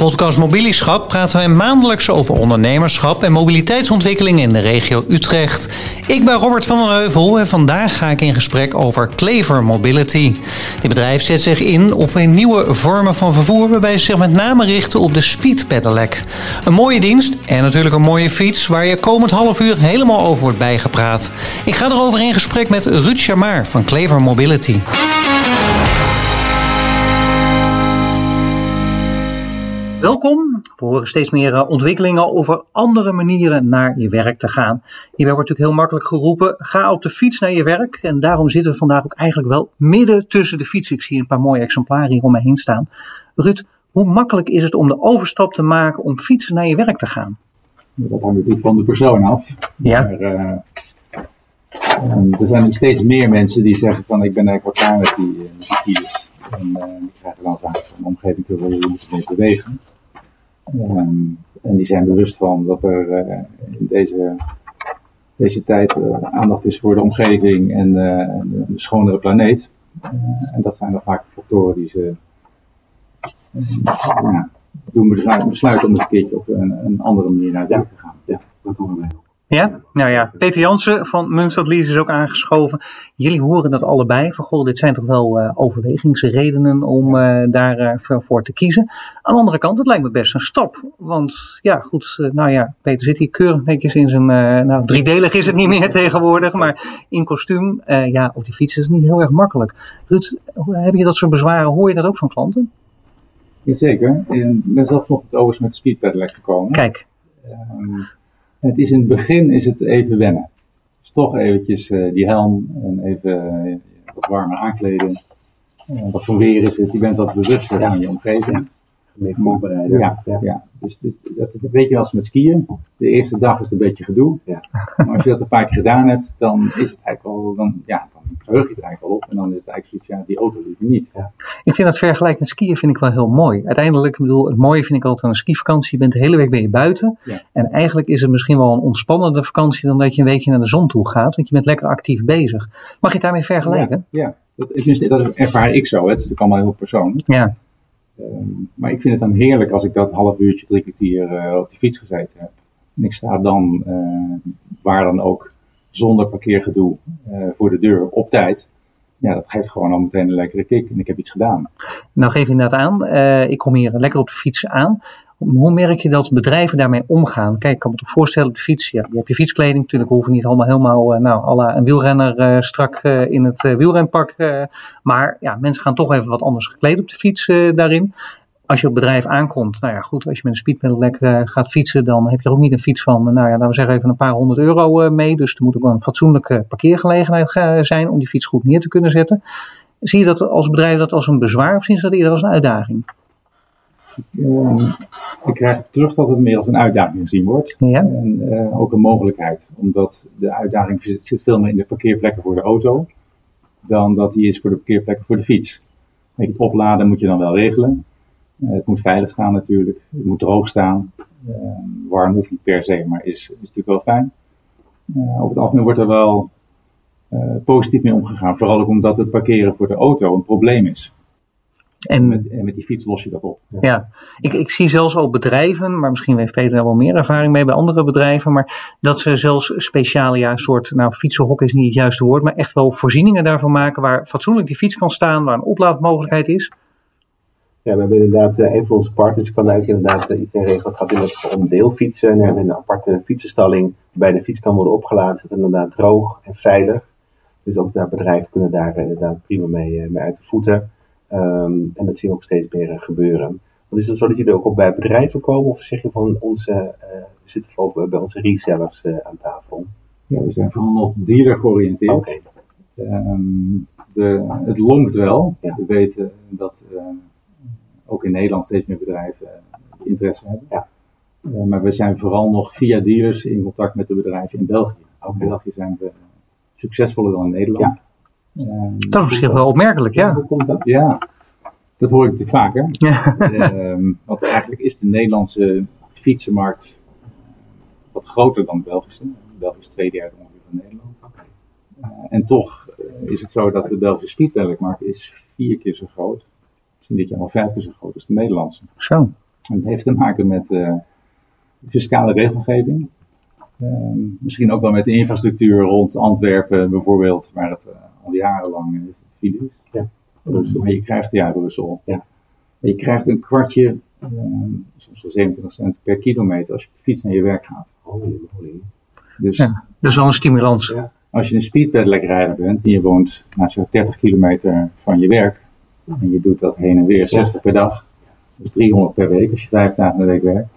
podcast Mobilieschap praten wij maandelijks over ondernemerschap en mobiliteitsontwikkeling in de regio Utrecht. Ik ben Robert van den Heuvel en vandaag ga ik in gesprek over Clever Mobility. Dit bedrijf zet zich in op een nieuwe vormen van vervoer waarbij ze zich met name richten op de speed pedelec. Een mooie dienst en natuurlijk een mooie fiets waar je komend half uur helemaal over wordt bijgepraat. Ik ga erover in gesprek met Ruud Chamar van Clever Mobility. Welkom. We horen steeds meer eh, ontwikkelingen over andere manieren naar je werk te gaan. Hierbij wordt natuurlijk heel makkelijk geroepen: ga op de fiets naar je werk. En daarom zitten we vandaag ook eigenlijk wel midden tussen de fiets. Ik zie een paar mooie exemplaren hier om me heen staan. Ruud, hoe makkelijk is het om de overstap te maken om fietsen naar je werk te gaan? Dat hangt natuurlijk van de persoon af. Ja. Maar, uh, er zijn steeds meer mensen die zeggen van ik ben eigenlijk wat klaar met die, die. En uh, die krijgen dan vaak een omgeving te waar je moet mee bewegen. Um, en die zijn bewust van dat er uh, in deze, deze tijd uh, aandacht is voor de omgeving en uh, de schonere planeet. en dat zijn dan vaak factoren die ze ja, doen besluiten om een keertje op een, andere manier naar werk te gaan. Ja, dat doen we mee. Ja, nou ja, Peter Jansen van Munstadlies is ook aangeschoven. Jullie horen dat allebei. Van, goh, dit zijn toch wel uh, overwegingsredenen om uh, daarvoor uh, voor te kiezen. Aan de andere kant, het lijkt me best een stap. Want ja, goed, nou ja, Peter zit hier keurig netjes in zijn, nou driedelig is het niet meer tegenwoordig, maar in kostuum. Ja, op die fiets is het niet heel erg makkelijk. Ruud, heb je dat soort bezwaren, hoor je dat ook van klanten? Jazeker. Ik ben zelf nog het overigens met speedpedelec gekomen. Kijk. Um, het is in het begin is het even wennen. Dus toch eventjes uh, die helm en even uh, wat warmer aankleden. Uh, wat voor weer is het? Je bent wat bewuster van je omgeving. Meer voorbereiden. Ja, ja. ja. Dus dit, dat, dat weet je als met skiën. De eerste dag is het een beetje gedoe. Ja. Maar als je dat een paar keer gedaan hebt, dan is het eigenlijk wel, dan, ja, dan verheug je er eigenlijk wel op. En dan is het eigenlijk zoiets, ja, die auto liever niet. Ja. Ik vind dat vergelijk met skiën vind ik wel heel mooi. Uiteindelijk, ik bedoel, het mooie vind ik altijd aan een skivakantie. Je bent de hele week ben je buiten. Ja. En eigenlijk is het misschien wel een ontspannende vakantie dan dat je een weekje naar de zon toe gaat. Want je bent lekker actief bezig. Mag je het daarmee vergelijken? Ja, ja. Dat, is, dat ervaar ik zo. Hè. Het is allemaal heel persoonlijk. Ja. Um, maar ik vind het dan heerlijk als ik dat half uurtje, drie kwartier uh, op de fiets gezeten heb. En ik sta dan, uh, waar dan ook, zonder parkeergedoe uh, voor de deur op tijd. Ja, dat geeft gewoon al meteen een lekkere kick en ik heb iets gedaan. Nou geef je inderdaad aan, ik kom hier lekker op de fiets aan. Hoe merk je dat bedrijven daarmee omgaan? Kijk, ik kan me toch voorstellen op de fiets, ja, je hebt je fietskleding, natuurlijk hoeven niet allemaal helemaal, uh, nou, alla een wielrenner uh, strak uh, in het wielrenpak. maar ja, mensen gaan toch even wat anders gekleed op de fiets daarin. Als je op bedrijf aankomt, nou ja, goed, als je met een speedpedelec gaat fietsen, dan heb je er ook niet een fiets van, nou ja, laten we zeggen even een paar honderd euro mee. Dus er moet ook wel een fatsoenlijke parkeergelegenheid zijn om die fiets goed neer te kunnen zetten. Zie je dat als bedrijf dat als een bezwaar of zien ze dat eerder als een uitdaging? Uh, ik krijg terug dat het meer als een uitdaging gezien wordt. Ja. En uh, ook een mogelijkheid. Omdat de uitdaging zit, veel meer in de parkeerplekken voor de auto. Dan dat die is voor de parkeerplekken voor de fiets. Het opladen moet je dan wel regelen. Uh, het moet veilig staan natuurlijk. Het moet droog staan. warm hoeft niet per se, maar is, is natuurlijk wel fijn. over het algemeen wordt er wel positief mee omgegaan. Vooral ook omdat het parkeren voor de auto een probleem is. En met, en met, die fiets los je dat op. Ja, ja. Ik, ik, zie zelfs ook bedrijven, maar misschien heeft Peter er wel meer ervaring mee bij andere bedrijven, maar dat ze zelfs speciale, ja, soort, nou, fietsenhok is niet het juiste woord, maar echt wel voorzieningen daarvan maken waar fatsoenlijk die fiets kan staan, waar een oplaadmogelijkheid is. Ja, we hebben inderdaad, uh, een van onze partners kan eigenlijk inderdaad uh, iets in regelen. Het gaat inderdaad om deelfietsen. We hebben een aparte fietsenstalling waarbij de fiets kan worden opgeladen. Het is inderdaad droog en veilig. Dus ook daar bedrijven kunnen daar inderdaad prima mee, mee uit de voeten. Um, en dat zien we ook steeds meer uh, gebeuren. Want is het zo dat jullie ook op bij bedrijven komen of zeg je van onze, uh, we zitten vooral bij onze resellers uh, aan tafel? Ja, we zijn vooral nog dealer georiënteerd. Okay. Um, de, het longt wel. Ja. We weten dat ook in Nederland steeds meer bedrijven interesse hebben. Ja. maar we zijn vooral nog via dealers in contact met de bedrijven in België. Ook in België zijn we succesvoller dan in Nederland. Ja. Um, dat is zich wel opmerkelijk, ja. Hoe komt dat? Ja, dat hoor ik natuurlijk vaker. Ja. um, want eigenlijk is de Nederlandse fietsenmarkt wat groter dan de Belgische. België is twee derde ongeveer van Nederland. Uh, en toch uh, is het zo dat de Belgische speedpedelec markt is vier keer zo groot. Is dit jaar al vijf keer zo groot als de Nederlandse. Zo. Het heeft te maken met uh, fiscale regelgeving. Ehm, misschien ook wel met de infrastructuur rond Antwerpen bijvoorbeeld, waar het al jarenlang file is. Ja. Brussel. Maar je krijgt, ja, Brussel. Ja. Maar je krijgt een kwartje, soms wel 27 cent per kilometer als je op de fiets naar je werk gaat. Holy, holy. Dus, ja, dat is wel een stimulans. Ja. Als je een speedpedelec rijder bent en je woont nou, zo'n 30 kilometer van je werk en je doet dat heen en weer 60 per dag, dus 300 per week als je vijf dagen in de week werkt,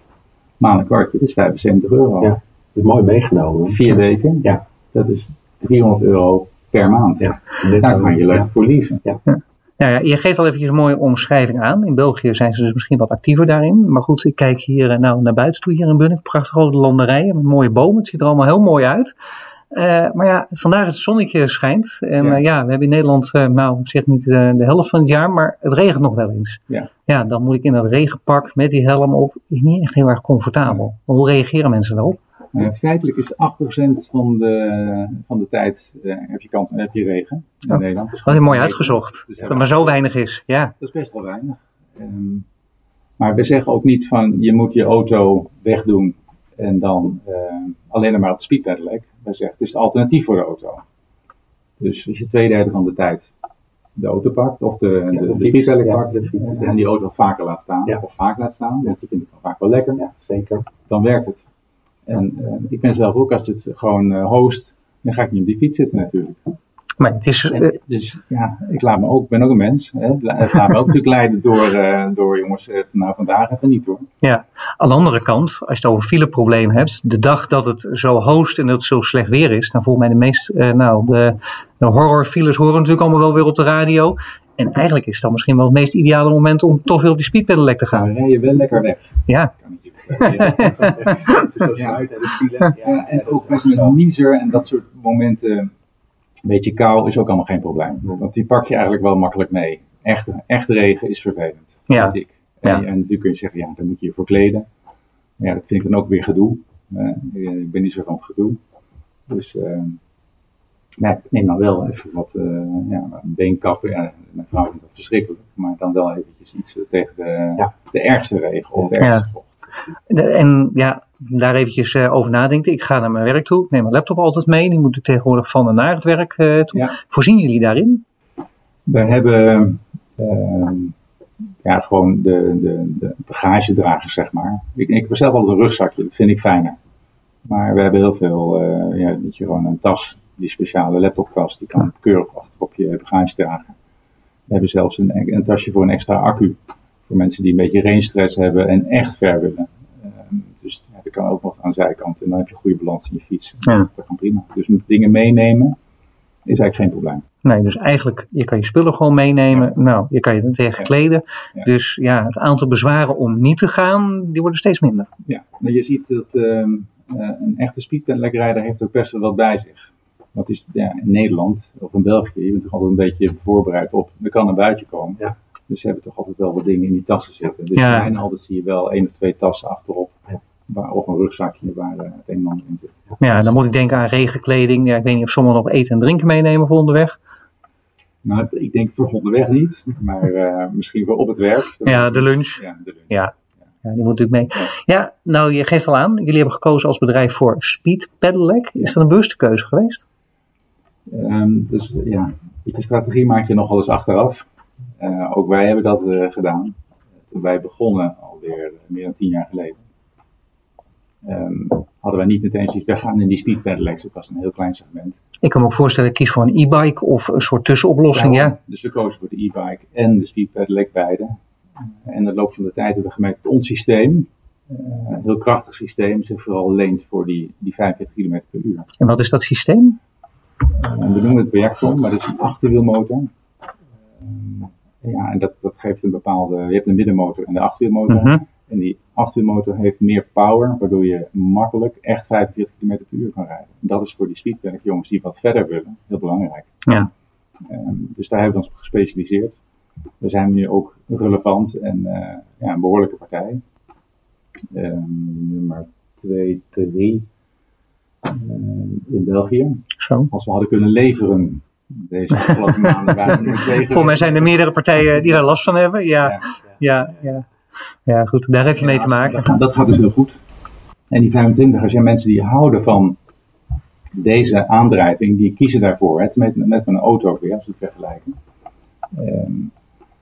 maand een kwartje, dat is 75 euro. Ja, dat is mooi meegenomen. Vier weken, ja. dat is 300 euro per maand. Ja. Daar kan je leuk voor leasen. Ja. Nou ja, je geeft al eventjes een mooie omschrijving aan. In België zijn ze dus misschien wat actiever daarin. Maar goed, ik kijk hier eh, nou, naar buiten toe hier in Bunnik. Prachtige rode landerijen met mooie bomen. Het ziet er allemaal heel mooi uit. Uh, maar ja, vandaag het zonnetje schijnt. En ja, uh, ja we hebben in Nederland, uh, nou ik zeg niet de helft van het jaar, maar het regent nog wel eens. Ja. ja, dan moet ik in dat regenpak met die helm op. Is niet echt heel erg comfortabel. Ja. Hoe reageren mensen daarop? Feitelijk is 8% van de, van de tijd heb, je kans, heb je regen in oh. Nederland. Dus dat is mooi uitgezocht. Dus dat het maar zo weinig is. Ja. Dat is best wel weinig. Um, maar we zeggen ook niet van je moet je auto wegdoen en dan alleen maar op de speedpedelec hij zegt, het is het alternatief voor de auto. Dus als je twee derde van de tijd de auto pakt, of de, ja, de, de, de pakt, en die auto vaker laat staan, of vaak laat staan, want dat vind ik vaak wel lekker, ja, zeker. dan werkt het. En uh, ik ben zelf ook, als het gewoon uh, host, dan ga ik niet op die fiets zitten natuurlijk. Maar het is, en, dus ja, ik laat me ook, ben ook een mens. Hè. Ik laat me ook natuurlijk leiden door, uh, door jongens, nou vandaag even niet hoor. Ja, aan de andere kant, als je het over fileprobleem hebt, de dag dat het zo host en dat het zo slecht weer is, dan volgens mij de meest, nou, de, de horrorfiles horen natuurlijk allemaal wel weer op de radio. En eigenlijk is het dan misschien wel het meest ideale moment om toch weer op die speedpedelec te gaan. Dan rij je wel lekker weg. Ja. ja, en ook met een niezer en dat soort momenten een beetje kou is ook allemaal geen probleem. Want die pak je eigenlijk wel makkelijk mee. Echt, echt regen is vervelend. Ja. Vind ik. En, ja. en natuurlijk kun je zeggen, ja, dan moet je je voor kleden. Maar ja, dat vind ik dan ook weer gedoe. Uh, ik ben niet zo van gedoe. Dus uh, ja, neem dan wel even wat uh, ja, beenkappen. Ja, mijn vrouw vindt dat verschrikkelijk. Maar dan wel eventjes iets tegen de, ja. de ergste regen of de ergste vocht. En ja, daar eventjes uh, over nadenken. Ik ga naar mijn werk toe. Ik neem mijn laptop altijd mee. Die moet ik tegenwoordig van en naar het werk uh, toe. Ja. Voorzien jullie daarin? We hebben uh, ja, gewoon de, de, de bagagedragers, zeg maar. Ik, ik heb zelf al een rugzakje. Dat vind ik fijner. Maar we hebben heel veel, uh, ja, dat je gewoon een tas, die speciale laptoptas, die kan keurig op je bagage dragen. We hebben zelfs een, een tasje voor een extra accu. Voor mensen die een beetje range stress hebben en echt ver willen. Ehm, dus ja, dat kan ook nog aan de zijkant. En dan heb je goede balans in je fiets. Ja. Dat kan prima. Dus dingen meenemen is eigenlijk geen probleem. Nee, dus eigenlijk, je kan je spullen gewoon meenemen. Nou, je kan je tegen kleden. Dus ja, het aantal bezwaren om niet te gaan, die worden steeds minder. Ja, je ziet dat uh, een echte speedpedelec-rijder heeft ook best wel wat bij zich. Dat is ja, in Nederland of in België, je bent toch altijd een beetje voorbereid op, er kan een buitje komen. Ja. Dus ze hebben toch altijd wel wat dingen in die tassen zitten. Dus ja. bijna altijd zie je wel één of twee tassen achterop. Waar, of een rugzakje waar uh, het een en ander in zit. Ja, dan moet ik denken aan regenkleding. Ja, ik weet niet of sommigen nog eten en drinken meenemen voor onderweg. Nou, ik denk voor onderweg niet, maar uh, misschien voor op het werk. Ja, de lunch. Ja, de lunch. Ja. Ja, die moet natuurlijk mee. Ja, nou, je geeft al aan, jullie hebben gekozen als bedrijf voor Speed Pedelec. Is dat een bewuste keuze geweest? Um, dus ja, je strategie maak je nogal eens achteraf. Uh, ook wij hebben dat uh, gedaan. Toen wij begonnen, alweer meer dan tien jaar geleden, um, hadden wij niet meteen zoiets, wij gaan in die speed pedelecs. Het was een heel klein segment. Ik kan me ook voorstellen, ik kies voor een e-bike of een soort tussenoplossing, ja. ja. Dus we kozen voor de e-bike en de speed pedelec beide. En in de loop van de tijd hebben we gemerkt dat ons systeem, uh, een heel krachtig systeem, zich vooral leent voor die, die 45 km per uur. En wat is dat systeem? we noemen het projector, maar dat is een achterwielmotor. Ja, en dat, dat geeft een bepaalde. Je hebt een middenmotor en de achterwielmotor. Mhm. En die achterwielmotor heeft meer power, waardoor je makkelijk echt 45 km per uur kan rijden. En dat is voor die speedwerk jongens die wat verder willen heel belangrijk. Ja. Um, dus daar hebben we ons op gespecialiseerd. Daar zijn we nu ook relevant en uh, ja, een behoorlijke partij. Um, nummer 2, 3 uh, in België. Zo. Als we hadden kunnen leveren deze afgelopen maanden waren we Voor mij zijn er meerdere partijen die daar last van hebben. Ja, ja, ja. Ja, goed, daar heb je mee te maken. Dat gaat, dat gaat dus heel goed. En die 25ers zijn mensen die houden van deze aandrijving, die kiezen daarvoor. Hè, met, met een auto weer, als we het vergelijken. Ehm,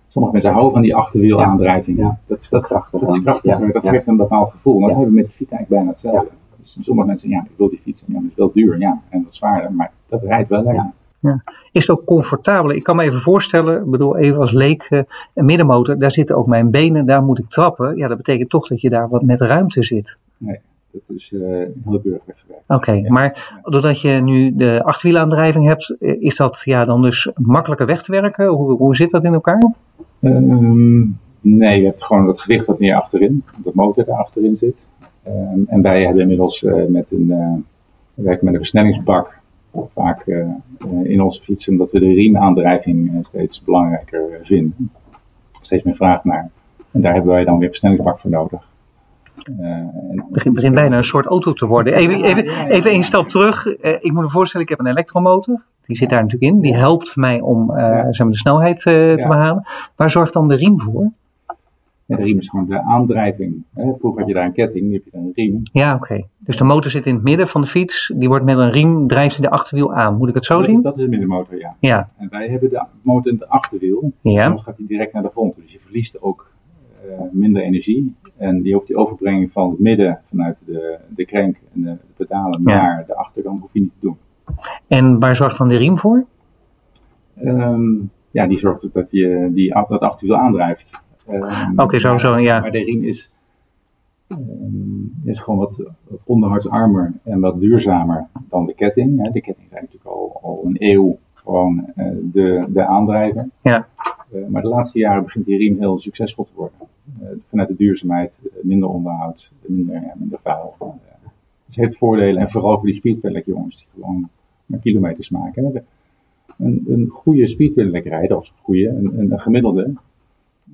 sommige mensen houden van die achterwielaandrijving. Ja, Dat, dat, krachtig dat is krachtig, Ja, dat ja. geeft een bepaald gevoel. Maar Ja. dat hebben we met de fiets eigenlijk bijna hetzelfde. Dus sommige mensen zeggen, ja, ik wil die fiets. Ja, maar het is wel duur, ja, en wat zwaarder. Maar dat rijdt wel lekker. Ja. Is het ook comfortabel? Ik kan me even voorstellen, ik bedoel even als leek, eh, een middenmotor, daar zitten ook mijn benen, daar moet ik trappen. Ja, dat betekent toch dat je daar wat met ruimte zit. Dat is eh, heel keurig weggewerkt. Oké, Ja. maar doordat je nu de achterwielaandrijving hebt, eh, is dat ja, dan dus makkelijker weg te werken? Hoe, hoe zit dat in elkaar? Ehm, nee, je hebt gewoon het gewicht wat meer achterin, dat motor daar achterin zit. Ehm, en wij hebben inmiddels met een, we werken met een versnellingsbak vaak eh, eh, in onze fietsen, omdat we de riemaandrijving eh, steeds belangrijker vinden. Steeds meer vraag naar. En daar hebben wij dan weer versnellingsbak voor nodig. Het begint, begint bijna een soort auto te worden. Even, even, even één stap terug. Ik moet me voorstellen, ik heb een elektromotor. Die zit daar natuurlijk in. Die helpt mij om zeg maar de snelheid te behalen. Waar zorgt dan de riem voor? De riem is gewoon de aandrijving. Hè. Vroeger had je daar een ketting, nu heb je daar een riem. Ja, oké. Dus de motor zit in het midden van de fiets. Die wordt met een riem, drijft hij de achterwiel aan. Moet ik het zo Dat zien? Dat is een middenmotor, ja. Ja, En wij hebben de motor in het achterwiel. ja. Dan gaat hij direct naar de grond. Dus je verliest ook eh, minder energie. En die hoeft die overbrenging van het midden vanuit de, de krenk en de, de pedalen Ja. naar de achterkant hoef je niet te doen. En waar zorgt dan de riem voor? Ehm, ja, die zorgt ervoor dat je die, dat achterwiel aandrijft. Ehm, Oké, zo, maar- zo, ja. Maar de riem is, ehm, is gewoon wat, wat onderhoudsarmer en wat duurzamer dan de ketting. Hè. De ketting is eigenlijk natuurlijk al, al een eeuw gewoon eh, de, de aandrijver. Ja. Eh, maar de laatste jaren begint die riem heel succesvol te worden. Eh, vanuit de duurzaamheid, minder onderhoud, minder, ja, minder vuil. Dus het heeft voordelen en vooral voor die speedpedelec jongens die gewoon maar kilometers maken. Een, een goede speedpedelec rijden, of een goede, een, een, een gemiddelde,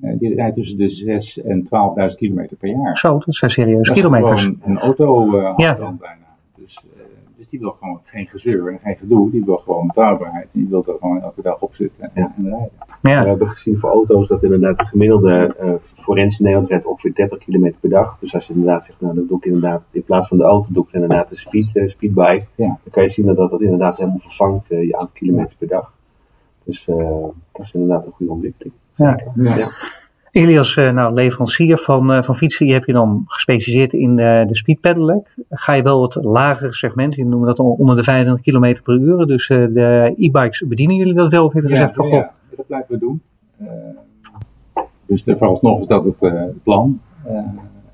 die rijdt tussen de 6 en 12.000 kilometer per jaar. Zo, dat zijn serieuze Dat is kilometers. gewoon een auto eh Ja. bijna. Dus, eh, dus die wil gewoon geen gezeur en geen gedoe. Die wil gewoon betrouwbaarheid. Die wil er gewoon elke dag op zitten en, Ja. en rijden. Ja, We hebben gezien voor auto's dat inderdaad de gemiddelde uh, forens in Nederland rijdt ongeveer 30 km per dag. Dus als je inderdaad zegt, nou dan doe ik inderdaad, in plaats van de auto doe ik inderdaad de speed, uh, speedbike. Ja. Dan kan je zien dat dat, dat inderdaad helemaal vervangt uh, je aantal kilometers per dag. Dus uh, dat is inderdaad een goede ontwikkeling. Ja. ja. Elias, uh, nou, leverancier van, uh, van fietsen, die heb je dan gespecialiseerd in de, de speed pedelec. Ga je wel het lagere segment, je noemt dat onder de 25 km per uur. Dus de e-bikes bedienen jullie dat wel? Of heb je ja, gezegd van, goh, ja, dat blijven we doen. Uh, dus vooralsnog is dat het uh, plan. Uh,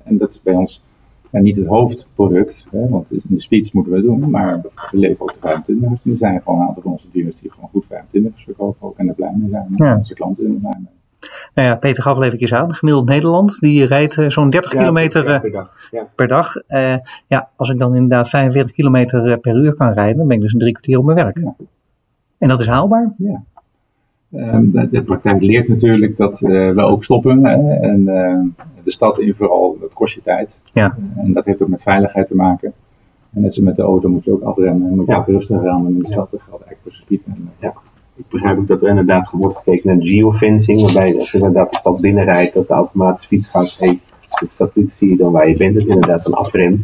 en dat is bij ons niet het hoofdproduct, hè, want in de speeds moeten we doen, maar we leven ook de 25 En er zijn gewoon een aantal van onze dealers die gewoon goed 25 verkopen ook en er blij mee zijn. En Ja. onze klanten zijn er blij mee. Nou ja, Peter gaf al even aan. Gemiddeld Nederland, die rijdt uh, zo'n 30 Ja, kilometer ja, uh, per dag. Ja. per dag. Uh, ja, als ik dan inderdaad 45 kilometer per uur kan rijden, dan ben ik dus een drie kwartier op mijn werk. En dat is haalbaar? Ja. Um, de, de, praktijk leert natuurlijk dat uh, we ook stoppen. Hè? En uh, de stad in vooral, dat kost je tijd. Ja. En dat heeft ook met veiligheid te maken. En net zoals met de auto moet je ook afremmen. Moet je Ja. ook rustig gaan. En hetzelfde geldt eigenlijk voor de speed. Ja. Ik begrijp ook dat er inderdaad wordt gekeken naar geofencing, waarbij als je inderdaad de stad binnenrijdt, dat de automatische fiets gaat, hey, de satelliet zie je dan waar je bent, dat inderdaad dan afremt.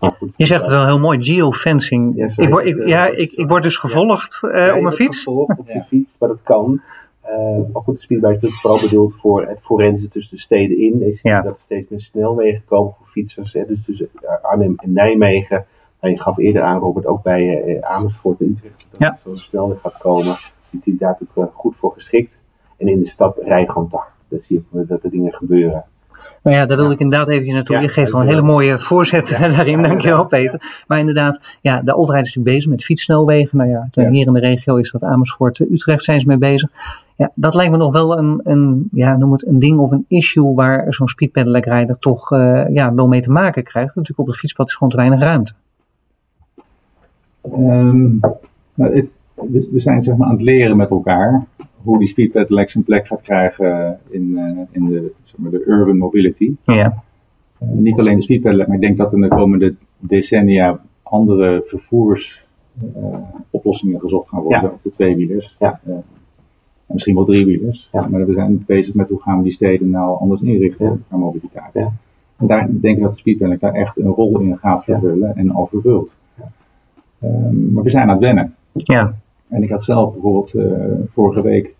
Maar goed, Je zegt het wel heel mooi, geofencing. Ja, sorry. ik, word, ik, ja, ik, ik word dus gevolgd uh, Ja, op mijn wordt fiets. gevolgd op je fiets, maar dat kan. Uh, maar goed, de speedbike is natuurlijk vooral bedoeld voor het forensen tussen de steden in. Je ziet Ja. dat er steeds meer snelwegen komen voor fietsers. Hè, dus tussen uh, Arnhem en Nijmegen. Nou, je gaf eerder aan, Robert, ook bij uh, Amersfoort en Utrecht. Dat Ja. er zo'n snelweg gaat komen. Daar natuurlijk uh, goed voor geschikt. En in de stad rij gewoon dag. Dan zie je dat er dingen gebeuren. Nou ja, daar wilde ik inderdaad even naartoe. Ja, je geeft wel een hele mooie voorzet daarin, dankjewel Peter. Maar inderdaad, ja, de overheid is natuurlijk bezig met fietssnelwegen. Nou ja, Ja. hier in de regio is dat Amersfoort, eh, Utrecht zijn ze mee bezig. Ja, dat lijkt me nog wel een, een, ja, noem het een ding of een issue waar zo'n speedpedelec-rijder toch uh, ja, wel mee te maken krijgt. Natuurlijk op het fietspad is gewoon te weinig ruimte. Um, nou, het, we, we zijn zeg maar aan het leren met elkaar hoe die speed pedelec zijn plek gaat krijgen in, uh, in de, zeg maar, de urban mobility. Ja, Uh, niet alleen de speed pedelec, maar ik denk dat in de komende decennia andere vervoersoplossingen gezocht gaan worden Ja. op de tweewielers. Ja. Misschien wel driewielers. Ja. Maar we zijn bezig met hoe gaan we die steden nou anders inrichten Ja. qua mobiliteit. Ja. En daar denk ik dat de speedpedelec daar echt een rol in gaat vervullen en al vervult. Ehm, maar we zijn aan het wennen. Ja, En ik had zelf bijvoorbeeld eh, vorige week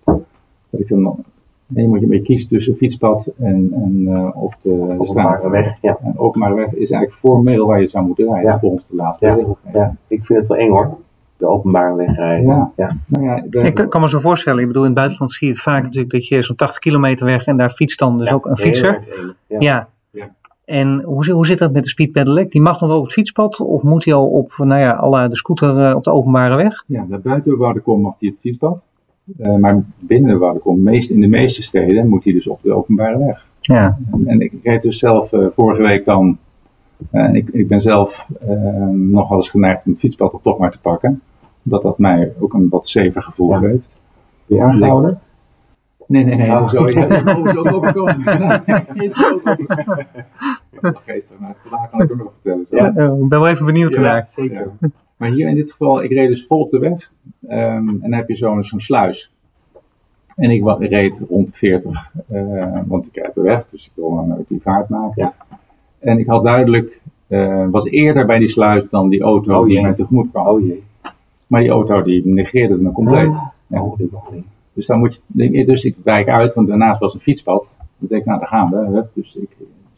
dat ik dan nee, moet je een beetje kiezen tussen fietspad en, en eh, op de Openbare straat. weg, ja. En openbare weg is eigenlijk formeel waar je zou moeten rijden Ja. volgens de laatste Ja. regelgeving. ja. Ik vind het wel eng hoor. De openbare weg rijden. Ja. ja. Nou ja, de- ik kan me zo voorstellen. Ik bedoel, in het buitenland zie je het vaak natuurlijk dat je zo'n 80 kilometer weg en daar fietst dan dus ook een Heel fietser. Ja. Ja. Ja. En hoe, zit- hoe zit dat met de speed pedelec? Die mag nog wel op het fietspad of moet hij al op, nou ja, à la de scooter eh, op de openbare weg? Ja, naar buiten de Woudenkom mag hij op het fietspad. Eh, maar binnen de Woudenkom, meest, in de meeste steden, moet hij dus op de openbare weg. Ja, En, en ik reed dus zelf eh, vorige week dan. eh, ik, ik ben zelf eh, nog wel eens geneigd om het fietspad toch maar te pakken. Omdat dat mij ook een wat safer gevoel Ja. geeft. Ben je aangehouden? Nee, nee, nee. Oh. Zo, ik heb ook overkomen. Dat geestig, maar vandaag kan ik ook nog vertellen. zo. Ja. Ik ben wel even benieuwd ernaar. zeker. Ja. Maar hier in dit geval, ik reed dus vol op de weg. Ehm, en dan heb je zo'n zo'n sluis. En ik reed rond de 40, eh, want ik rijd de weg, dus ik wil dan ook die vaart maken. Ja. En ik had duidelijk, eh, was eerder bij die sluis dan die auto Oh, die mij tegemoet kwam. Oh jee. Maar die auto die negeerde me compleet. Ja. Oh, nog niet. Dus dan moet je, denk ik, dus ik wijk uit, want daarnaast was een fietspad. Denk ik, nou daar gaan we. Dus ik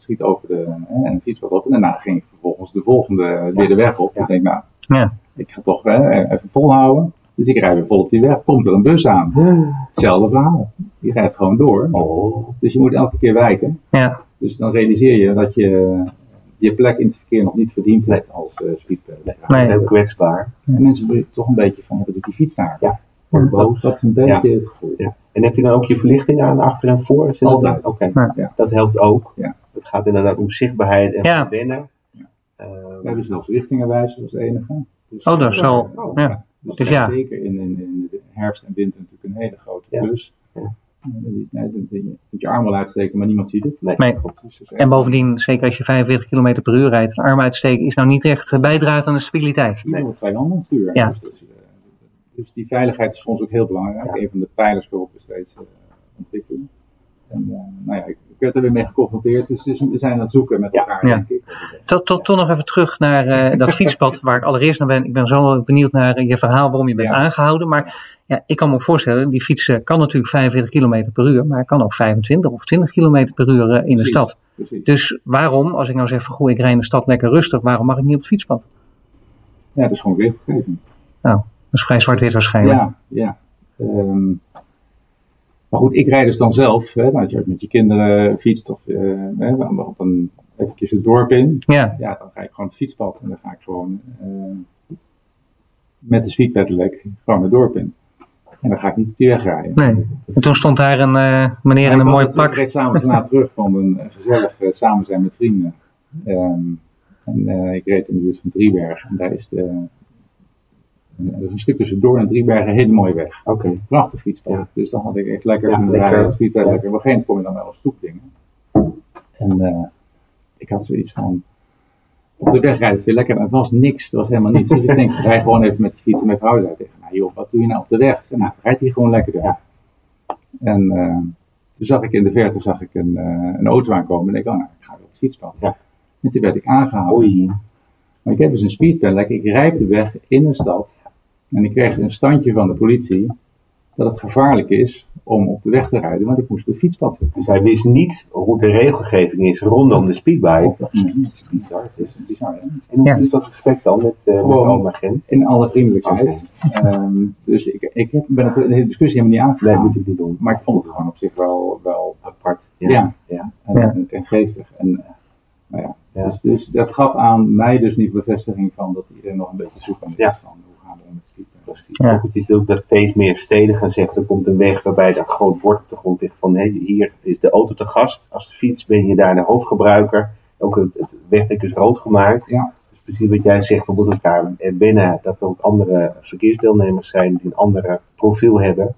schiet over de hè, een fietspad op. En daarna ging ik vervolgens de volgende weer de weg op. Ja. Ik denk, nou, Ja. ik ga toch hè, even volhouden. Dus ik rijd weer vol op die weg. Komt er een bus aan. Hetzelfde verhaal. Die rijdt gewoon door. Oh. Dus je moet elke keer wijken. Ja, Dus dan realiseer je dat je je plek in het verkeer nog niet verdiend hebt als uh, speedpedaler. Nee. Heel kwetsbaar. En mensen toch een beetje van, wat doet die fiets daar? Ja. Dat, boos. dat is een beetje het gevoel. Ja. En heb je dan ook je verlichting aan achter en voor? Altijd. Oké, Ja. Ja. dat helpt ook. Ja. Het gaat inderdaad om zichtbaarheid en Ja. verwennen. Ja. We hebben zelfs richtingenwijzers als enige. Dus, Oh, dat is wel- Oh, ja. Dus, Dus ja. zeker in, in, in de herfst en winter natuurlijk een hele grote Ja. plus. Ja. Is- nee, dat- Je moet je arm wel uitsteken, maar niemand ziet het. Nee. Nee. Dus en bovendien, zeker als je 45 km per uur rijdt, een arm uitsteken is nou niet echt bijdraagt aan de stabiliteit. Aan het sturen. Ja. Dus, dus die veiligheid is voor ons ook heel belangrijk. Ja. Een van de pijlers waarop we steeds eh, ontwikkelen. En eh, nou ja, ik, ik werd er weer mee geconfronteerd. Dus het is- we zijn aan het zoeken met elkaar, Ja. denk ik. Tot, tot, tot nog even terug naar eh, dat fietspad waar ik allereerst naar ben. Ik ben zo benieuwd naar je verhaal waarom je bent Ja. aangehouden. Maar ja, ik kan me ook voorstellen, die fietsen kan natuurlijk 45 km per uur, maar hij kan ook 25 of 20 km per uur in de stad. Precies. Dus waarom, als ik nou zeg van goh, ik rijd in de stad lekker rustig, waarom mag ik niet op het fietspad? Ja, dat is gewoon regelgeving. Dat is vrij zwart-wit waarschijnlijk. Ja, ja. Ehm, maar goed, ik rijd dus dan zelf, hè, als je met je kinderen fietst of eh, hè, op een, eventjes het dorp in. Ja, Ja, dan ga ik gewoon het fietspad en dan ga ik gewoon eh, met de speedpedelec gewoon het dorp in. En dan ga ik niet op die weg rijden. nee. En toen stond daar een eh, meneer in een mooi Ik pak. reed s'avonds laat terug van een gezellig samen zijn met vrienden. Ehm, en ik reed in de buurt van Driebergen. En daar is de, er is een stuk tussendoor en Driebergen een hele mooie weg. Oké. Prachtig fietspad. Ja. Dus dan had ik echt lekker Ja, kunnen lekker. rijden als. Ja. Op een gegeven kom je dan wel op stoepdingen. En eh, ik had zoiets van, op de weg rijden veel lekker, maar het was niks, het was helemaal niets. Dus ik denk, rij gewoon even met de fiets en mijn vrouw zei tegen mij, joh, wat doe je nou op de weg? Ik zei, nou, rijd hier gewoon lekker door. En eh, toen zag ik in de verte zag ik een, eh, een auto aankomen en ik dacht, oh, nou, ik ga weer op het fietspad. Ja. En toen werd ik aangehouden. Oei. Maar ik heb dus een speedpedelec, ik rijd de weg in een stad en ik kreeg een standje van de politie dat het gevaarlijk is om op de weg te rijden, want ik moest op het fietspad zitten. Dus hij wist niet hoe de regelgeving is rondom de speedbike. Nee, dat is bizar, dat is bizar hè? En hoe Ja. is dat gesprek dan met, eh met de Gewoon. In alle vriendelijkheid. Ehm, dus ik, ik heb, ben het de hele discussie helemaal niet Nee, aangegaan. moet ik niet doen. Maar ik vond het gewoon op zich wel, wel Apart. Ja. Ja. ja. en, Ja. en, en geestig. En, eh, nou ja. Ja. Dus, dus dat gaf aan mij dus niet bevestiging van dat iedereen nog een beetje zoek aan is van Ja. Ook Het is ook dat steeds meer steden gaan zeggen, er komt een weg waarbij er een groot bord op de grond ligt van hé, hier is de auto te gast. Als de fiets ben je daar de hoofdgebruiker. Ook het, het wegdek is rood gemaakt. Ja. Dus precies wat jij zegt, moeten elkaar binnen dat er ook andere verkeersdeelnemers zijn die een ander profiel hebben.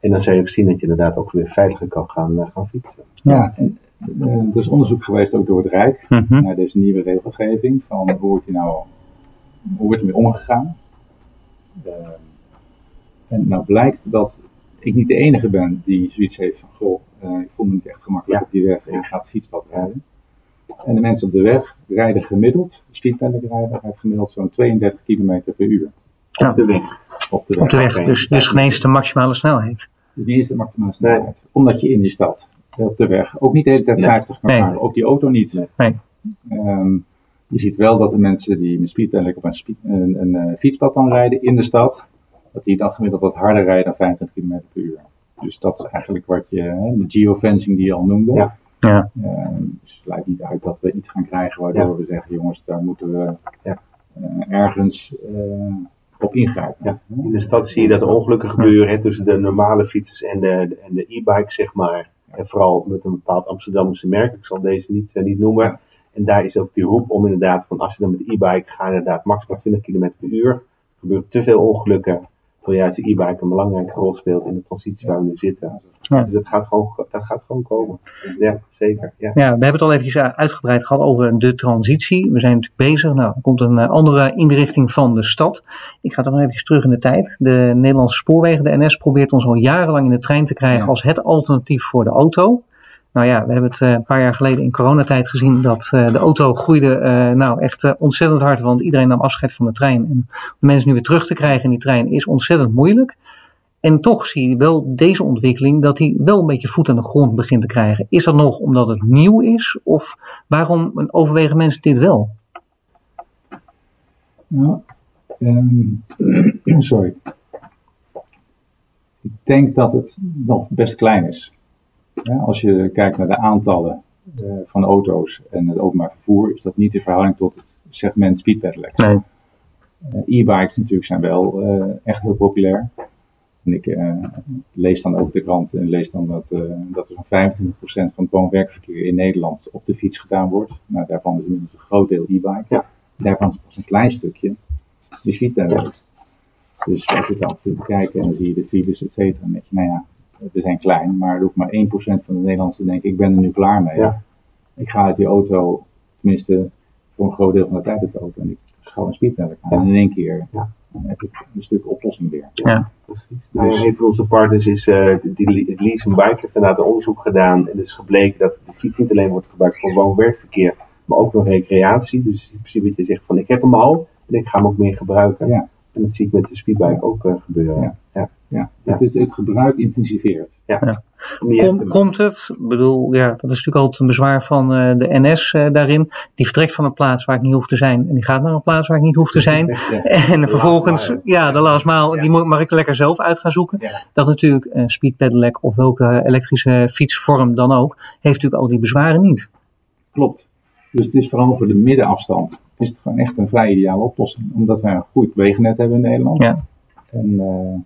En dan zou je ook zien dat je inderdaad ook weer veiliger kan gaan, eh, gaan fietsen. Ja, en, eh, er is onderzoek geweest ook door het Rijk Mhm. naar deze nieuwe regelgeving. Van hoe wordt die nou, hoe wordt ermee omgegaan? Ehm, en nou blijkt dat ik niet de enige ben die zoiets heeft van, goh, eh, ik voel me niet echt gemakkelijk Ja. op die weg en ik ga het fietspad rijden. En de mensen op de weg rijden gemiddeld, de rijden, rijdt gemiddeld zo'n 32 km per uur Ja. Op de weg. op de weg. Op de weg, dus, dus geen eens de maximale snelheid. Dus die is de maximale snelheid. Omdat je in die stad, eh, op de weg, ook niet de hele tijd Nee. 50 kan Nee. Ook die auto niet. Nee. Je ziet wel dat de mensen die met speedpedelec op een, een, een, eh, fietspad dan rijden in de stad, dat die dan gemiddeld wat harder rijden dan 25 km per uur. Dus dat is eigenlijk wat je, hè, de geofencing die je al noemde. Ja. Ja. Ehm, dus het lijkt niet uit dat we iets gaan krijgen waardoor Ja. we zeggen, jongens, daar moeten we Ja. eh, ergens eh, op ingrijpen. Ja. In de stad zie je dat er ongelukken gebeuren hè, tussen de normale fietsers en de, en de e-bikes, zeg maar. En vooral met een bepaald Amsterdamse merk. Ik zal deze niet, eh, niet noemen. En daar is ook die roep om inderdaad van als je dan met de e-bike gaat, inderdaad maximaal 20 km per uur. Er gebeuren te veel ongelukken. Terwijl juist de e-bike een belangrijke rol speelt in de transitie waar we nu zitten. Ja. Dus dat gaat, gewoon, dat gaat gewoon komen. Ja, zeker. Ja. Ja, we hebben het al even uitgebreid gehad over de transitie. We zijn natuurlijk bezig. Nou, er komt een eh, andere inrichting van de stad. Ik ga toch nog even terug in de tijd. De Nederlandse Spoorwegen, de NS, probeert ons al jarenlang in de trein te krijgen Ja. als het alternatief voor de auto. Nou ja, we hebben het eh, een paar jaar geleden in coronatijd gezien dat eh, de auto groeide eh, nou echt ontzettend hard, want iedereen nam afscheid van de trein. En om mensen nu weer terug te krijgen in die trein is ontzettend moeilijk. En toch zie je wel deze ontwikkeling dat hij wel een beetje voet aan de grond begint te krijgen. Is dat nog omdat het nieuw is? Of waarom overwegen mensen dit wel? Ehm, sorry. Ik denk dat het nog best klein is. Ja, als je kijkt naar de aantallen eh, van auto's en het openbaar vervoer, is dat niet in verhouding tot het segment speedpedelec. Nee. Eh, E-bikes natuurlijk zijn wel eh, echt heel populair. En ik eh, lees dan ook de krant en lees dan dat, eh, dat er zo'n 25% van het woon-werkverkeer in Nederland op de fiets gedaan wordt. Nou, daarvan is inmiddels een groot deel e-bike. Ja. Daarvan is pas een klein stukje de speedpedelec. Dus als je dan kunt kijken en dan zie je de files, et cetera, dan denk je, nou ja, we zijn klein, maar er hoeft maar 1% van de Nederlanders te denken, ik ben er nu klaar mee. Ja. Ik ga uit die auto, tenminste voor een groot deel van de tijd uit de auto, en ik ga een speedpedelec aan. En in één keer Ja. dan heb ik een stuk oplossing weer. Precies. Nou, een van onze partners is, eh die, die Lease Bike heeft inderdaad een onderzoek gedaan. En het is gebleken dat de fiets niet alleen wordt gebruikt voor woon-werkverkeer, maar ook nog recreatie. Dus in principe dat je zegt van ik heb hem al en ik ga hem ook meer gebruiken. Ja. En dat zie ik met de speedbike ook eh, gebeuren. Ja. Ja. Ja, Ja. Het, is, het gebruik intensiveert. Kom, te- komt het? Ik bedoel, ja, dat is natuurlijk altijd een bezwaar van eh, de NS eh, daarin. Die vertrekt van een plaats waar ik niet hoef te zijn. En die gaat naar een plaats waar ik niet hoef te zijn. Ja. En vervolgens, ja, de last mile, die moet, mag ik lekker zelf uit gaan zoeken. Ja. Dat natuurlijk een speedpedelec of welke elektrische fietsvorm dan ook, heeft natuurlijk al die bezwaren niet. Klopt. Dus het is vooral voor de middenafstand is het gewoon echt een vrij ideale oplossing. Omdat wij een goed wegennet hebben in Nederland. Ja. En eh,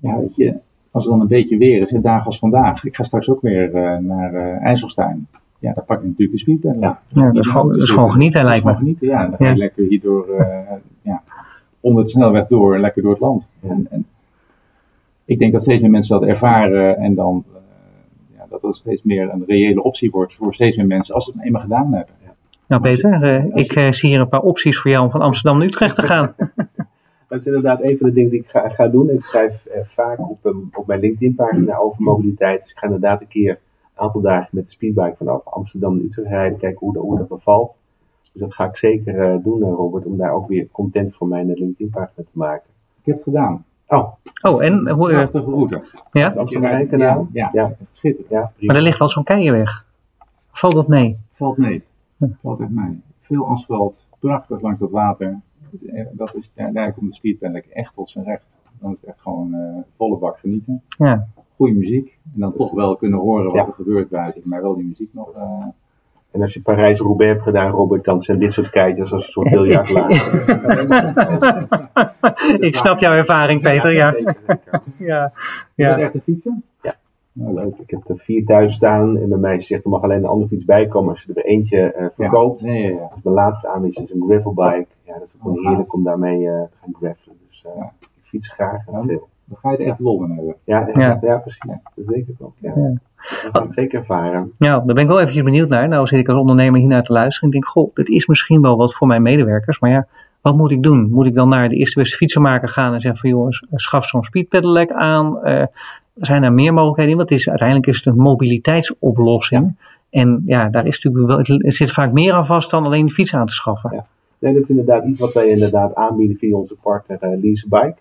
ja, weet je, als het dan een beetje weer is, hè, dagen als vandaag. Ik ga straks ook weer eh, naar eh IJsselstein. Ja, dan pak ik natuurlijk de speedpedelec. Ja. Ja, dat is gewoon, dat is gewoon genieten, lijkt Dat is me. gewoon genieten, ja. Dan ga je Ja. lekker hier door, eh, ja, onder de snelweg door, lekker door het land. En, en ik denk dat steeds meer mensen dat ervaren en dan eh, ja, dat het steeds meer een reële optie wordt voor steeds meer mensen als ze het eenmaal gedaan hebben. Nou Peter, eh, ik zie hier een paar opties voor jou om van Amsterdam naar Utrecht te gaan. Dat is inderdaad een van de dingen die ik ga, ga doen. Ik schrijf eh, vaak op, ehm, op mijn LinkedIn-pagina over mobiliteit. Dus ik ga inderdaad een keer een aantal dagen met de speedbike vanaf Amsterdam naar Utrecht rijden. Kijken hoe, dat- hoe dat bevalt. Dus dat ga ik zeker eh, doen, eh, Robert. Om daar ook weer content voor mijn LinkedIn-pagina te maken. Ik heb het gedaan. Oh, Oh, en hoe, eh, Prachtige route. ja? het Amsterdam-Rijnkanaal. Ja, Ja. ja. schitterend. Ja, Maar er ligt wel zo'n keienweg. Valt dat mee? Valt mee. Valt echt mee. Veel asfalt, prachtig langs het water. Dat is, daar, daar komt de speedpedelec echt tot zijn recht. Dan is het echt gewoon eh, volle bak genieten. Ja. Goede muziek. En dan toch wel kunnen horen wat Ja. er gebeurt buiten. Maar wel die muziek nog. eh, En als je Parijs-Roubaix hebt gedaan, Robert, dan zijn dit soort keitjes als een soort biljartlaag. Ik snap jouw ervaring, Peter. Ja, ja. Ja. echt de fietsen? Ja. Nou, leuk. Ik heb er vier thuis staan en bij mij zegt er mag alleen een andere fiets bij komen als je er eentje eh, verkoopt. Ja, ja, ja. Dus mijn laatste aanwinst is een gravelbike. Gewoon heerlijk om daarmee eh, te gaan gravelen. Dus eh, Ja. ik fiets graag en Ja. veel. Dan ga je er echt lol in hebben. Ja, Ja. ja. precies. Dat denk ik ook. Ja. Ja. Dat ga ik zeker ervaren. Ja, daar ben ik wel eventjes benieuwd naar. Nou zit ik als ondernemer hier naar te luisteren. Ik denk, goh, dit is misschien wel wat voor mijn medewerkers. Maar ja, Wat moet ik doen? Moet ik dan naar de eerste beste fietsenmaker gaan en zeggen van jongens, schaf zo'n speed pedelec aan? Uh, zijn er meer mogelijkheden in? Want is, uiteindelijk is het een mobiliteitsoplossing. En ja, daar is natuurlijk wel, er zit vaak meer aan vast dan alleen de fiets aan te schaffen. Ja. Nee, dat is inderdaad iets wat wij inderdaad aanbieden via onze partner uh, Leasebike.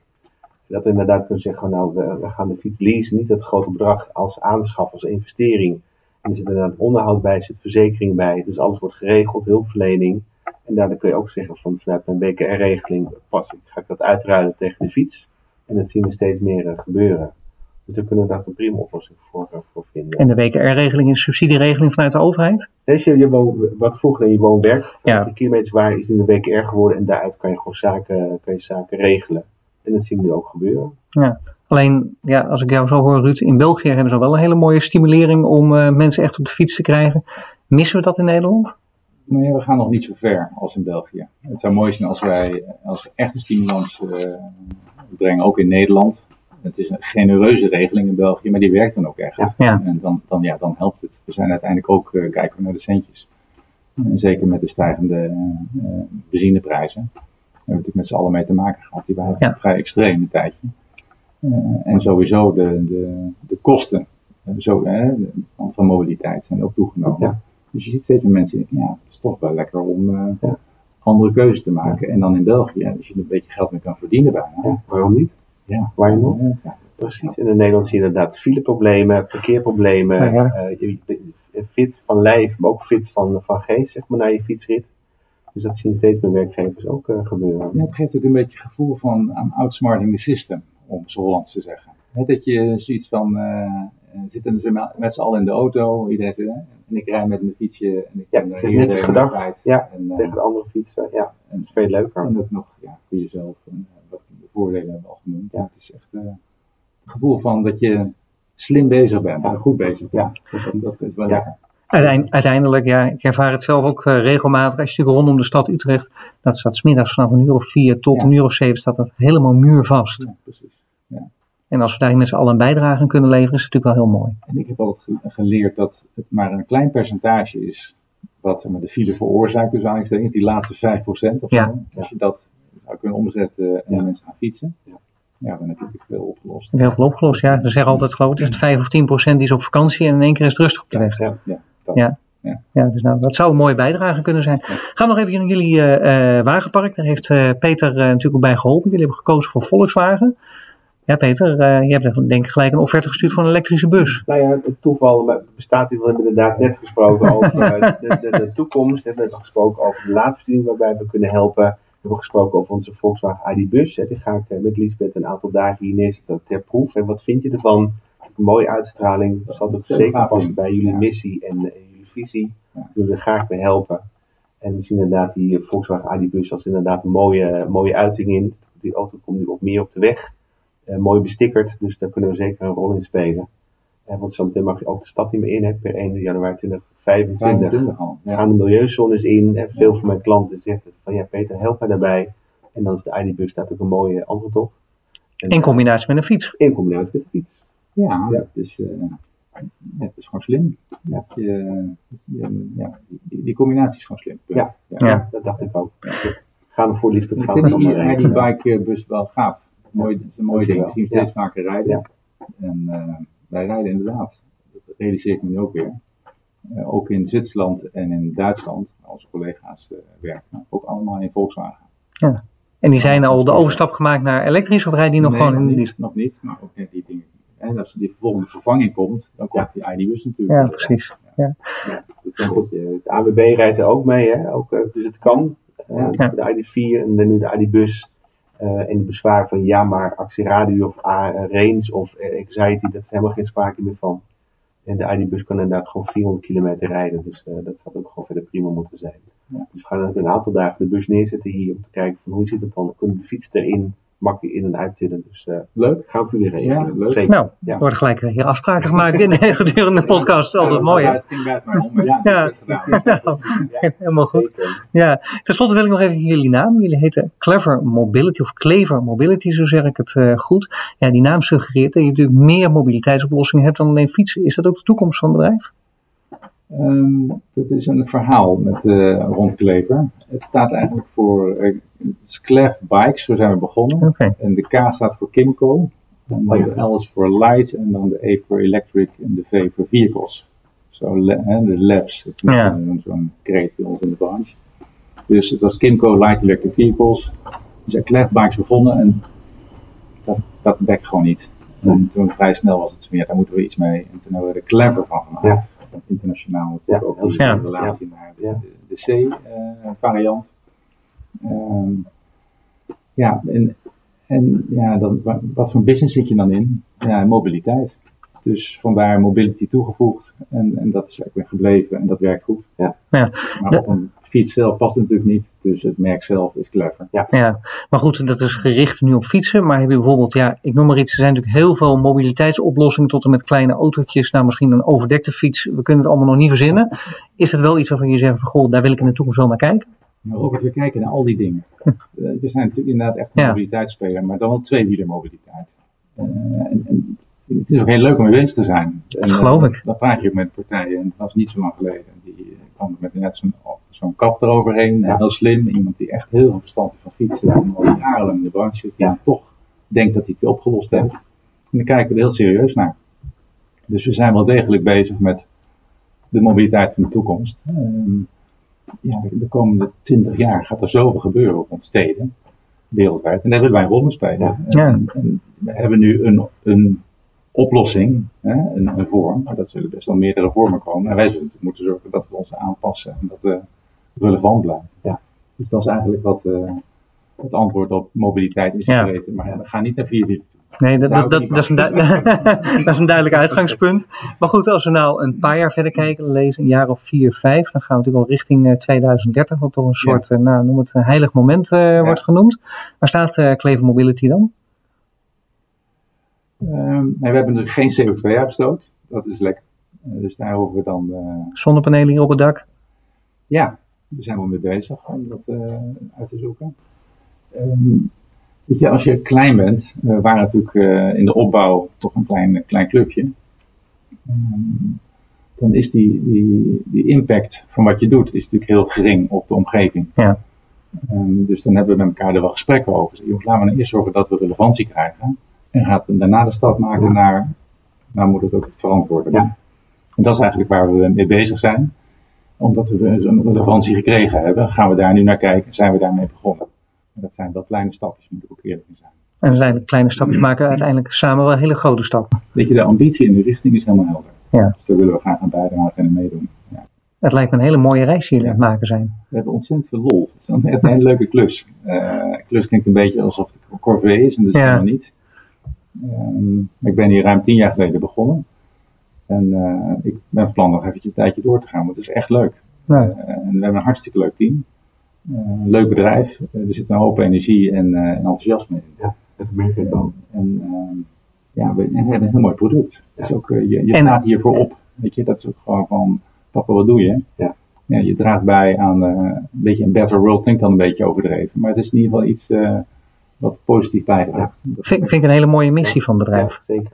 Dat we inderdaad kunnen zeggen, nou, we, gaan de fiets leasen, niet het grote bedrag als aanschaf, als investering. En er zit inderdaad onderhoud bij, zit verzekering bij, dus alles wordt geregeld, hulpverlening. En daardoor kun je ook zeggen van vanuit mijn BKR-regeling pas ga ik dat uitruilen tegen de fiets. En dat zien we steeds meer uh, gebeuren. Dus daar kunnen we daar een prima oplossing voor, uh, voor vinden. En de WKR-regeling is een subsidieregeling vanuit de overheid? Dus je, je woon, wat vroeger in je woonwerk, ja. de kilometerswaarde is nu de WKR geworden en daaruit kan je gewoon zaken, kan je zaken regelen. En dat zien we nu ook gebeuren. Ja. Alleen, ja, als ik jou zo hoor, Ruud, in België hebben ze wel een hele mooie stimulering om uh, mensen echt op de fiets te krijgen. Missen we dat in Nederland? Nee, we gaan nog niet zo ver als in België. Het zou mooi zijn als wij als we echt een stimulans uh, brengen, ook in Nederland. Het is een genereuze regeling in België, maar die werkt dan ook echt. Ja. En dan, dan, ja, dan helpt het. We zijn uiteindelijk ook, uh, kijken we naar de centjes. En zeker met de stijgende uh, benzineprijzen. Daar hebben we natuurlijk met z'n allen mee te maken gehad. Die waren ja. vrij extreem een tijdje. en sowieso de, de, de kosten zo, van mobiliteit zijn ook toegenomen. Ja. Dus je ziet steeds meer mensen denken, ja, het is toch wel lekker om andere keuzes te maken. En dan in België, als je er een beetje geld mee kan verdienen bijna. Waarom niet? Ja. Nog? Ja. Precies. En in Nederland zie je inderdaad fileproblemen, parkeerproblemen. Uh, je bent fit van lijf, maar ook fit van, van geest, zeg maar, naar je fietsrit. Dus dat zien steeds meer werkgevers ook uh, gebeuren. Ja, het geeft ook een beetje het gevoel van aan outsmarting the system, om zo Hollands te zeggen. He, dat je zoiets van, uh, zitten ze met z'n allen in de auto, iedereen en ik rij met mijn fietsje en ik ja, het is netjes gedacht. Ja, en, uh, tegen de andere fietsen. Ja, en dat is veel leuker. En ook nog ja, voor jezelf. En, voordelen hebben al genoemd. Ja, het is echt uh, het gevoel van dat je slim bezig bent, ja. goed bezig bent. Ja. Dus dat, is wel lekker. Uiteindelijk, ja, ik ervaar het zelf ook uh, regelmatig. Als je natuurlijk rondom de stad Utrecht, dat staat smiddags vanaf een uur of vier tot een uur of zeven, staat dat helemaal muurvast. Ja, precies. Ja. En als we daar met z'n allen een bijdrage aan kunnen leveren, is het natuurlijk wel heel mooi. En ik heb altijd geleerd dat het maar een klein percentage is wat de file veroorzaakt. Dus eigenlijk die laatste 5% of ja. zo. Als je dat zou kunnen omzetten en ja. mensen gaan fietsen. Ja. ja, dan heb je natuurlijk veel opgelost. Heel veel opgelost, ja. Ze zeggen altijd, geloof ik, het is 5 of 10% die is op vakantie en in één keer is het rustig op de weg. Ja, ja, dat. ja. Ja. ja, dus nou, dat zou een mooie bijdrage kunnen zijn. Gaan we nog even naar jullie uh, uh, wagenpark. Daar heeft uh, Peter natuurlijk ook bij geholpen. Jullie hebben gekozen voor Volkswagen. Ja, Peter, uh, je hebt denk ik gelijk een offerte gestuurd voor een elektrische bus. Nou ja, het toeval bestaat hier. We hebben inderdaad net gesproken over de, de, de, toekomst. We hebben net gesproken over de laadvoorziening waarbij we kunnen helpen. We hebben gesproken over onze Volkswagen ID bus. Hè. Die ga ik met Liesbeth een aantal dagen hier neerzetten ter proef. En wat vind je ervan? Een mooie uitstraling. Dat zal het zeker passen bij jullie missie en, en jullie visie. We willen er graag bij helpen. En we zien inderdaad die Volkswagen ID bus als inderdaad een mooie, mooie uiting in. Die auto komt nu ook meer op de weg. Uh, mooi bestickerd, dus daar kunnen we zeker een rol in spelen. Want zometeen mag je ook de stad niet meer in, hè, per 1 januari 2025. 25 al, ja. Gaan de milieuzones in en veel van mijn klanten zeggen van ja Peter, help mij daarbij. En dan is de ID-bus daar ook een mooie antwoord op. En, in combinatie met een fiets. In combinatie met de fiets. Ja, ja. Het, is, uh, ja het is gewoon slim. Ja. Je, je, ja, die, die, combinatie is gewoon slim. Ja, ja, dat dacht ik ook. Gaan we voor Lisbeth gaan. Ik vind die ID-bike-bus wel gaaf mooi, dat is een mooi ding. We zien steeds vaker rijden. Ja. En uh, wij rijden inderdaad, dat realiseer ik me nu ook weer. Uh, ook in Zwitserland en in Duitsland, onze collega's uh, werken, ook allemaal in Volkswagen. Ja. En die zijn al de overstap gemaakt naar elektrisch of rijden die nog nee, gewoon in nog niet, maar ook net die dingen. En als die volgende vervanging komt, dan komt ja. die ID-bus natuurlijk. Ja, precies. Ja. Ja. De ABB rijdt er ook mee, hè? Ook, dus het kan. De ID4 en nu de ID-bus. En de bezwaar van ja, maar actieradio of uh, range of uh, anxiety, dat is helemaal geen sprake meer van. En de ID-bus kan inderdaad gewoon 400 kilometer rijden, dus dat zou ook gewoon verder prima moeten zijn. Ja. Dus we gaan een aantal dagen de bus neerzetten hier om te kijken van hoe zit het dan, kunnen de fiets erin makkelijk in- en uittillen. Dus leuk. Gaan we jullie regelen. Ja, leuk. Nou, ja. er worden gelijk hier afspraken gemaakt in gedurende de podcast. Altijd mooi, hè? Het ging bij het maar om, ja, ja. Nou, helemaal goed. Ja, ten slotte wil ik nog even jullie naam. Jullie heten Clever Mobility of Clever Mobility, zo zeg ik het uh, goed. Ja, die naam suggereert dat je natuurlijk meer mobiliteitsoplossingen hebt dan alleen fietsen. Is dat ook de toekomst van het bedrijf? Um, dat is een verhaal met uh, rondklever. Het staat eigenlijk voor uh, Clef Bikes, zo zijn we begonnen. Okay. En de K staat voor Kimco. Dan de L is voor Light en dan de E voor Electric en de V voor Vehicles. Zo, le, de LEVs, dat is Ja. zo'n kreet bij ons in de branche. Dus het was Kimco Light Electric Vehicles. Dus zijn Clef Bikes begonnen en dat, dat bekt gewoon niet. En toen vrij snel was het meer, daar moeten we iets mee. En toen hebben we er Clever van gemaakt. Internationaal natuurlijk Ja, ook die relatie naar de, Ja. de, de C-variant. Ehm, ja, en, en ja, dan, wa- wat voor business zit je dan in? Ja, mobiliteit. Dus vandaar mobility toegevoegd en, en dat is ook weer gebleven en dat werkt goed. Ja. Ja. Maar op een fiets zelf past het natuurlijk niet, dus het merk zelf is clever. Ja, maar goed, dat is gericht nu op fietsen. Maar heb je bijvoorbeeld, ja, ik noem maar iets. Er zijn natuurlijk heel veel mobiliteitsoplossingen tot en met kleine autootjes. Nou, misschien een overdekte fiets. We kunnen het allemaal nog niet verzinnen. Is het wel iets waarvan je zegt van, goh, daar wil ik in de toekomst wel naar kijken? Maar ook als we kijken naar al die dingen. Eh, we zijn natuurlijk inderdaad echt een Ja. mobiliteitsspeler, maar dan wel tweewielermobiliteit. Eh, en, en het is ook heel leuk om mee bezig te zijn. En, Dat geloof eh, ik. Dan praat je ook met partijen, en dat was niet zo lang geleden. Die met net zo'n zo'n kap eroverheen, heel slim. Iemand die echt heel veel verstand heeft van fietsen, en al jarenlang in de branche zit, Ja. toch denkt dat hij het opgelost heeft. En dan kijken we er heel serieus naar. Dus we zijn wel degelijk bezig met de mobiliteit van de toekomst. Ehm, ja, de komende twintig jaar gaat er zoveel gebeuren op ons steden, wereldwijd. En daar willen wij een rol in spelen. Ja. Ja. En, en we hebben nu een, een oplossing, hè, een, een vorm, maar dat zullen best wel meerdere vormen komen. En wij zullen natuurlijk moeten zorgen dat we ons aanpassen en dat we relevant blijven. Ja. Dus dat is eigenlijk wat eh, het antwoord op mobiliteit is Ja. geweten. Maar we gaan niet naar vier wielen. Nee, dat, dat, dat, is een dat is een duidelijk uitgangspunt. Maar goed, als we nou een paar jaar verder kijken, lezen een jaar of vier, vijf, dan gaan we natuurlijk al richting eh, 2030, wat toch een soort, eh, nou, noem het een heilig moment eh, wordt genoemd. Waar staat eh Clever Mobility dan? Ehm, nee, we hebben natuurlijk geen CO2-uitstoot. Dat is lekker. Eh, dus daar hoeven we dan eh, Zonnepanelen hier op het dak? Ja, daar zijn we mee bezig om dat eh, uit te zoeken. Ehm, weet je, als je klein bent, we waren natuurlijk in de opbouw toch een klein, klein clubje. Ehm, dan is die, die, die impact van wat je doet is natuurlijk heel gering op de omgeving. Ja. Dus dan hebben we met elkaar er wel gesprekken over. Dus, jongens, laten we nou eerst zorgen dat we relevantie krijgen. En gaat daarna de stap maken naar, nou moet het ook verantwoorden. Ja. En dat is eigenlijk waar we mee bezig zijn omdat we zo'n relevantie gekregen hebben, gaan we daar nu naar kijken, zijn we daarmee begonnen. En dat zijn wel kleine stapjes, moet ik ook eerlijk in zijn. En uiteindelijk kleine stapjes maken uiteindelijk samen wel hele grote stappen. Weet je, de ambitie in de richting is helemaal helder. Ja. Dus daar willen we graag aan bijdragen en meedoen. Ja. Het lijkt me een hele mooie reis die jullie aan het maken zijn. We hebben ontzettend veel lol. Het is een, echt een hele leuke klus. Eh klus klinkt een beetje alsof het een corvée is, en dat is Ja. helemaal niet. Ehm, ik ben hier ruim tien jaar geleden begonnen. En eh, ik ben van plan nog eventjes een tijdje door te gaan, want het is echt leuk. Eh, en we hebben een hartstikke leuk team. Eh, een leuk bedrijf. Eh, er zit een hoop energie en, eh, en enthousiasme in. Dat merk ik ook. En ehm, ja, we, en we hebben een heel mooi product. Dus ook, eh, je je En- staat hiervoor op. Weet je, dat is ook gewoon van, papa, wat doe je? Ja. Ja, je draagt bij aan eh, een beetje een better world, klinkt dan een beetje overdreven. Maar het is in ieder geval iets eh, wat positief bijdraagt. Dat- vind, vind ik een hele mooie missie van het bedrijf. Ja, zeker.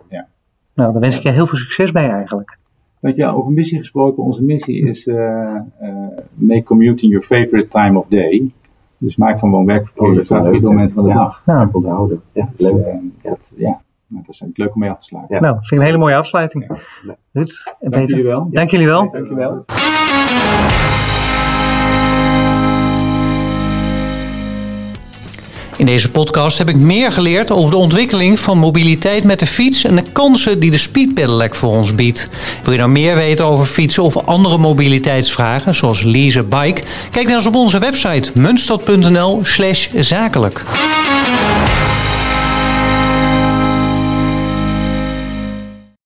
Nou, daar wens ik je heel veel succes bij eigenlijk. Weet je, over missie gesproken, onze missie is eh, eh, make commuting your favorite time of day. Dus maak van woon-werkverkeer Oh, je is wel favoriete leuk, moment van de ja. dag. Nou, Onthouden. Ja, Dus, leuk. eh, dat, ja, nou, dat is eigenlijk leuk om mee af te sluiten. Ja. nou, vind ik een hele mooie afsluiting. Ruud en Dank jullie Peter, wel. dank jullie wel. In deze podcast heb ik meer geleerd over de ontwikkeling van mobiliteit met de fiets en de kansen die de Speed Pedelec voor ons biedt. Wil je nou meer weten over fietsen of andere mobiliteitsvragen, zoals lease bike? Kijk dan eens op onze website munstad.nl/zakelijk.